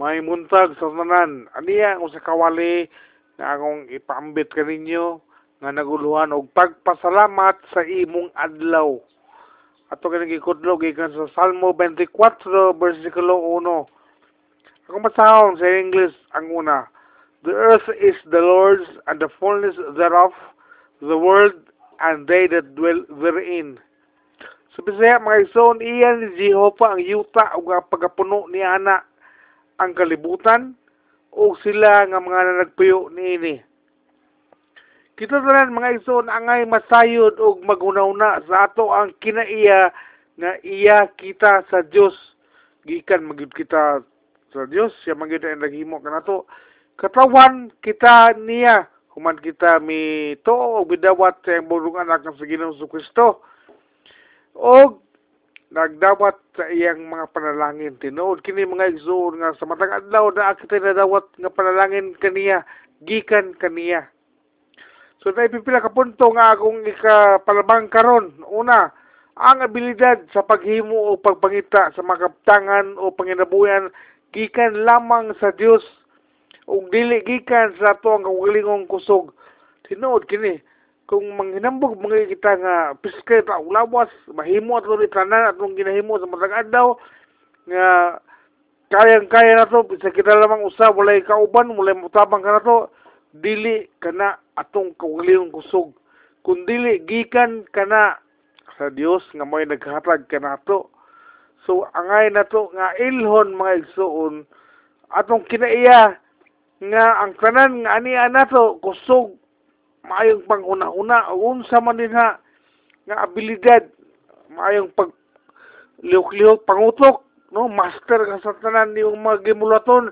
may muntag sa tanan. Aniya ang usa ka wali nga akong ipaambit kaninyo nga naguluhan og pagpasalamat sa imong adlaw. Ato kini gikudlo gikan sa Salmo 24 bersikulo 1. Ako masahon sa English ang una. The earth is the Lord's and the fullness thereof, the world and they that dwell therein. Sa Bisaya mga ison, iyan ni Jehovah ang yuta ang pagapuno ni ana ang kalibutan o sila nga mga nagpuyo niini. Kita tanan mga ison angay masayod og magunaw-na sa ato ang kinaiya nga iya kita sa Dios gikan magyud kita sa Dios siya magyud ang naghimo kanato katawan kita niya. Human kita mi tuo og bidawat sa bulong anak ng sa Ginoong Kristo og nagdawat sa iyang mga panalangin. Tinuod kini mga igsoon nga sa matag adlaw na kita nadawat nga panalangin kaniya gikan kaniya. So na ipipila ka punto nga akong ikapalabang karon. Una ang abilidad sa paghimo o pagpangita sa mga kaptangan o panginabuyan gikan lamang sa Dios ug dili gikan sa ato ang kawalingong kusog. Tinuod kini kung manghinambog mga kita nga piskay ta lawas mahimo ato ni tanan atong ginahimo sa matag adlaw nga kayang kaya nato sa kita lamang usa walay kauban walay mutabang ka nato dili kana atong kaugalingong kusog. Kun dili gikan kana sa Dios nga mo'y naghatag kanato so angay nato nga ilhon mga igsuon atong kinaiya nga ang tanan nga ani nato kusog maayong panguna-una unsa man din ha nga abilidad maayong pag lihok-lihok pangutok no? Master ka sa tanan niyong mga gimulaton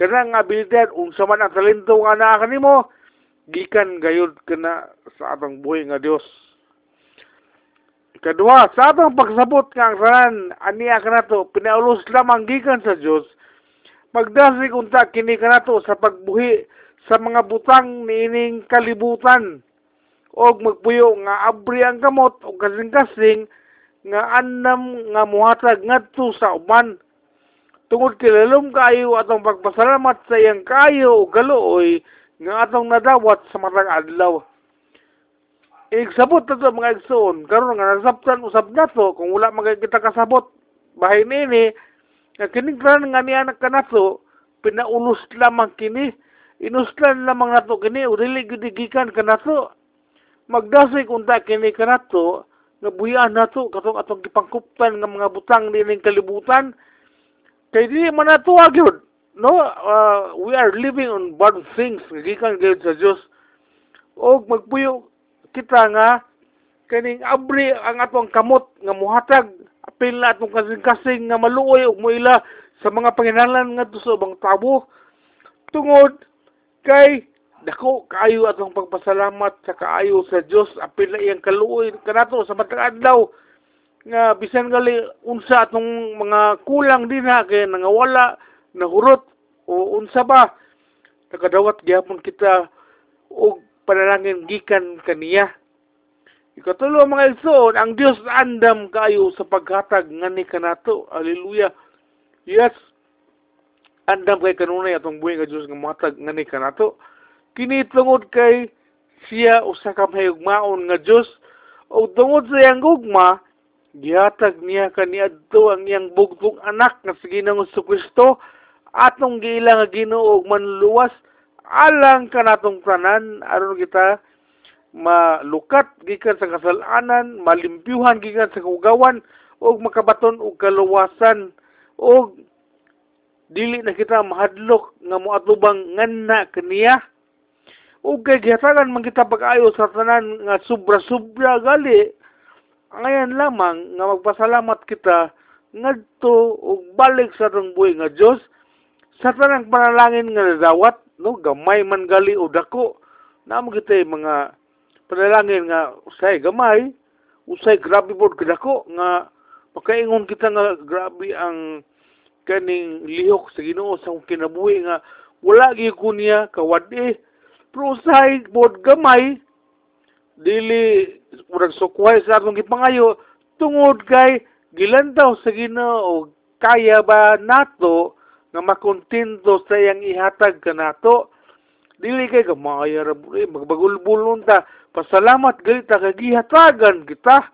kana nga abilidad unsa man ang talento nga naa kanimo gikan gayud kana sa atong buhay nga Dios Kadua, sa atong pagsabot nga ang tanan aniya kanato pinaulos lamang gikan sa Dios magdasig unta kini kanato sa pagbuhi sa mga butang niining kalibutan. Og magpuyo nga abri ang kamot o kasing-kasing nga annam nga muhatag ngadto sa uban. Tungod kilalom kayo atong pagpasalamat sa iyang kayo o galuoy nga atong nadawat sa matag adlaw. Igsabot na to mga igsoon, karon nga nasabtan usab nato kung wala magkita kasabot. Bahay nini nga kining nga niya kanato pinaulos lamang kini inuslan lamang nato kini o dili gidigikan kanato magdasay kunta kini kanato nga buyan nato katong atong gipangkuptan nga mga butang dining kalibutan. Kay dili man nato agyod no uh, we are living on bad things gikan gyud sa Dios og magpuyo kita nga kaning abri ang atong kamot nga muhatag apil na atong kasing-kasing nga maluoy og moila sa mga panginalan nga sa ubang tabo. Tungod kay dako kaayo atong pagpasalamat sa kaayo sa Dios apil na iyang kaluoy kanato sa matag adlaw nga bisan gali unsa atong mga kulang din ha kay nangawala nahurot o unsa ba nakadawat gyapon kita og panalangin gikan kaniya Ikatulo mga igsoon, ang Dios andam kayo sa paghatag ngani kanato. Hallelujah. Yes, andam kay kanunay atong buhi nga Dios nga mohatag ngani kanato kini tungod kay siya usa ka mahigmaon nga Dios o tungod sa iyang gugma gihatag niya kaniadto ang iyang bugtong anak nga si Ginoong Kristo. Atong giila nga Ginoo og manluwas alang kanatong tanan. Aron kita malukat gikan sa kasalanan, malimpyuhan gikan sa kugawan ug makabaton og kaluwasan og dili na kita mahadlok nga moatubang nganna kaniya. Ug kay gihatagan man kita pag-ayo sa tanan nga sobra-sobra gali ngayon lamang nga magpasalamat kita ngadto ug balik sa atong buhay nga Dios sa tanang panalangin nga nadawat no gamay man gali o dako namo kita mga panalangin nga usay gamay usay grabe pod kadako nga makaingon kita nga grabe ang kaning lihok sa Ginoo sa kinabuhi nga wala gi kunya kawadi. Pero usahay bod gamay dili murag sukway sa atong gipangayo tungod kay gilantaw sa Ginoo kaya ba nato nga makontinto sa iyang ihatag kanato dili kay gamaya ra magbagulbulon ta pasalamat gali ta kay gihatagan kita.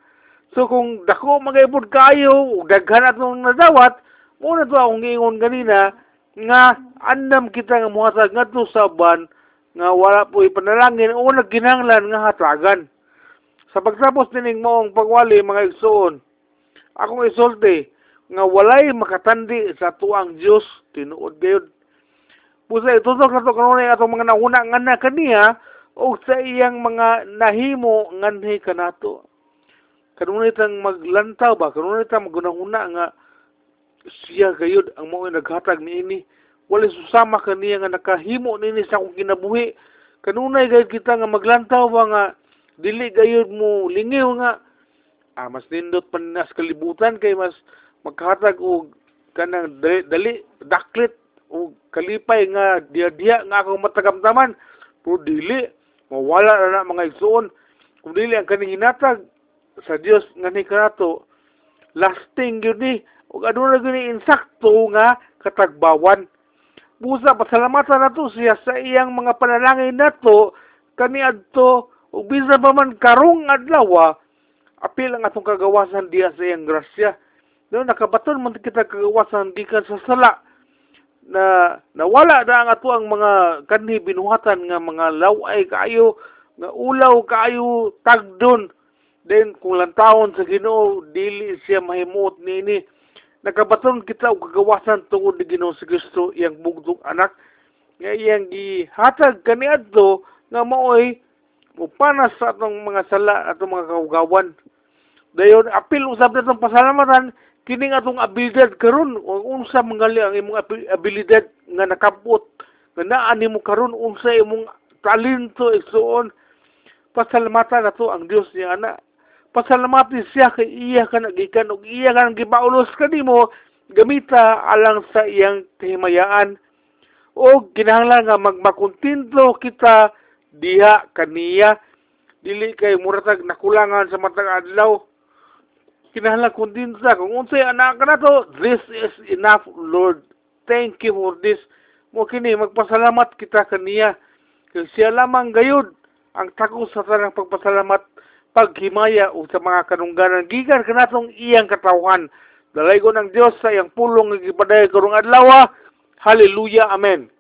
So kung dako magaybod kayo daghan atong nadawat mo na to akong ingon ganina nga andam kita nga muhatag ngadto sa ban nga wala po ipanalangin o nagginanglan nga hatagan sa pagtapos dining moong pagwali mga igsoon, akong isulti nga walay makatandi sa tuang Dios tinuod gayud. Pusa itutok na to kanunay atong mga nauna nga na kaniya o sa iyang mga nahimo nganhi kanato. Kanunay tang maglantaw ba kanunay tang magunahuna nga siya gayud ang mao naghatag niini. Wala susama kaniya nga nakahimo nini sa akong kinabuhi. Kanunay gayud kita nga maglantaw ba nga dili gayud mo lingiw nga. Ah, mas nindot pa nas kalibutan kay mas magkahatag og kanang dali, dali daklit o kalipay nga diya-diya nga akong matagamtaman pero dili mawala na, na mga igsoon. Kung dili ang kaning hinatag sa Dios nga ni kanato lasting gyud ni ug aduna gyud ni insakto nga katagbawan. Busa pasalamatan nato siya sa iyang mga panalangin nato kani adto ug bisan pa man karong adlaw apil ang atong kagawasan diya sa iyang grasya. No nakabaton man kita kagawasan gikan sa sala. Na nawala na ang ato ang mga kanhi binuhatan nga mga laway kaayo nga ulaw kaayo tagdon. Then kung lantawon sa Ginoo dili siya mahimot nini nakabaton kita og kagawasan tungod ni Ginoo sa Kristo iyang bugtong anak. Nga iyang gihatag kaniadto nga maoy mupanas sa atong mga sala atong mga kaugawan. Dayon apil usab natong pasalamatan kining atong abilidad karon unsa mangali ang imong abilidad nga nakabot nga naa nimo karon unsa imong talento igsuon pasalamatan nato ang Dios niya ana pasalamati siya kay iya ka nagikan og iya ka gipaulos kanimo gamita alang sa iyang kahimayaan. O kinahanglan nga magmakontinto kita diha kaniya dili kay muratag nakulangan sa matag adlaw. Kinahanglan kundinsa kung unsay anak ka nato this is enough lord. Thank you for this. Mo kini magpasalamat kita kaniya kay siya lamang gayud ang takos sa tanang pagpasalamat paghimaya sa mga kanungganan. Gikan kanatong iyang katawhan. Dalay ko ng Dios sa iyang pulong nga gipaday karong adlaw hallelujah. Amen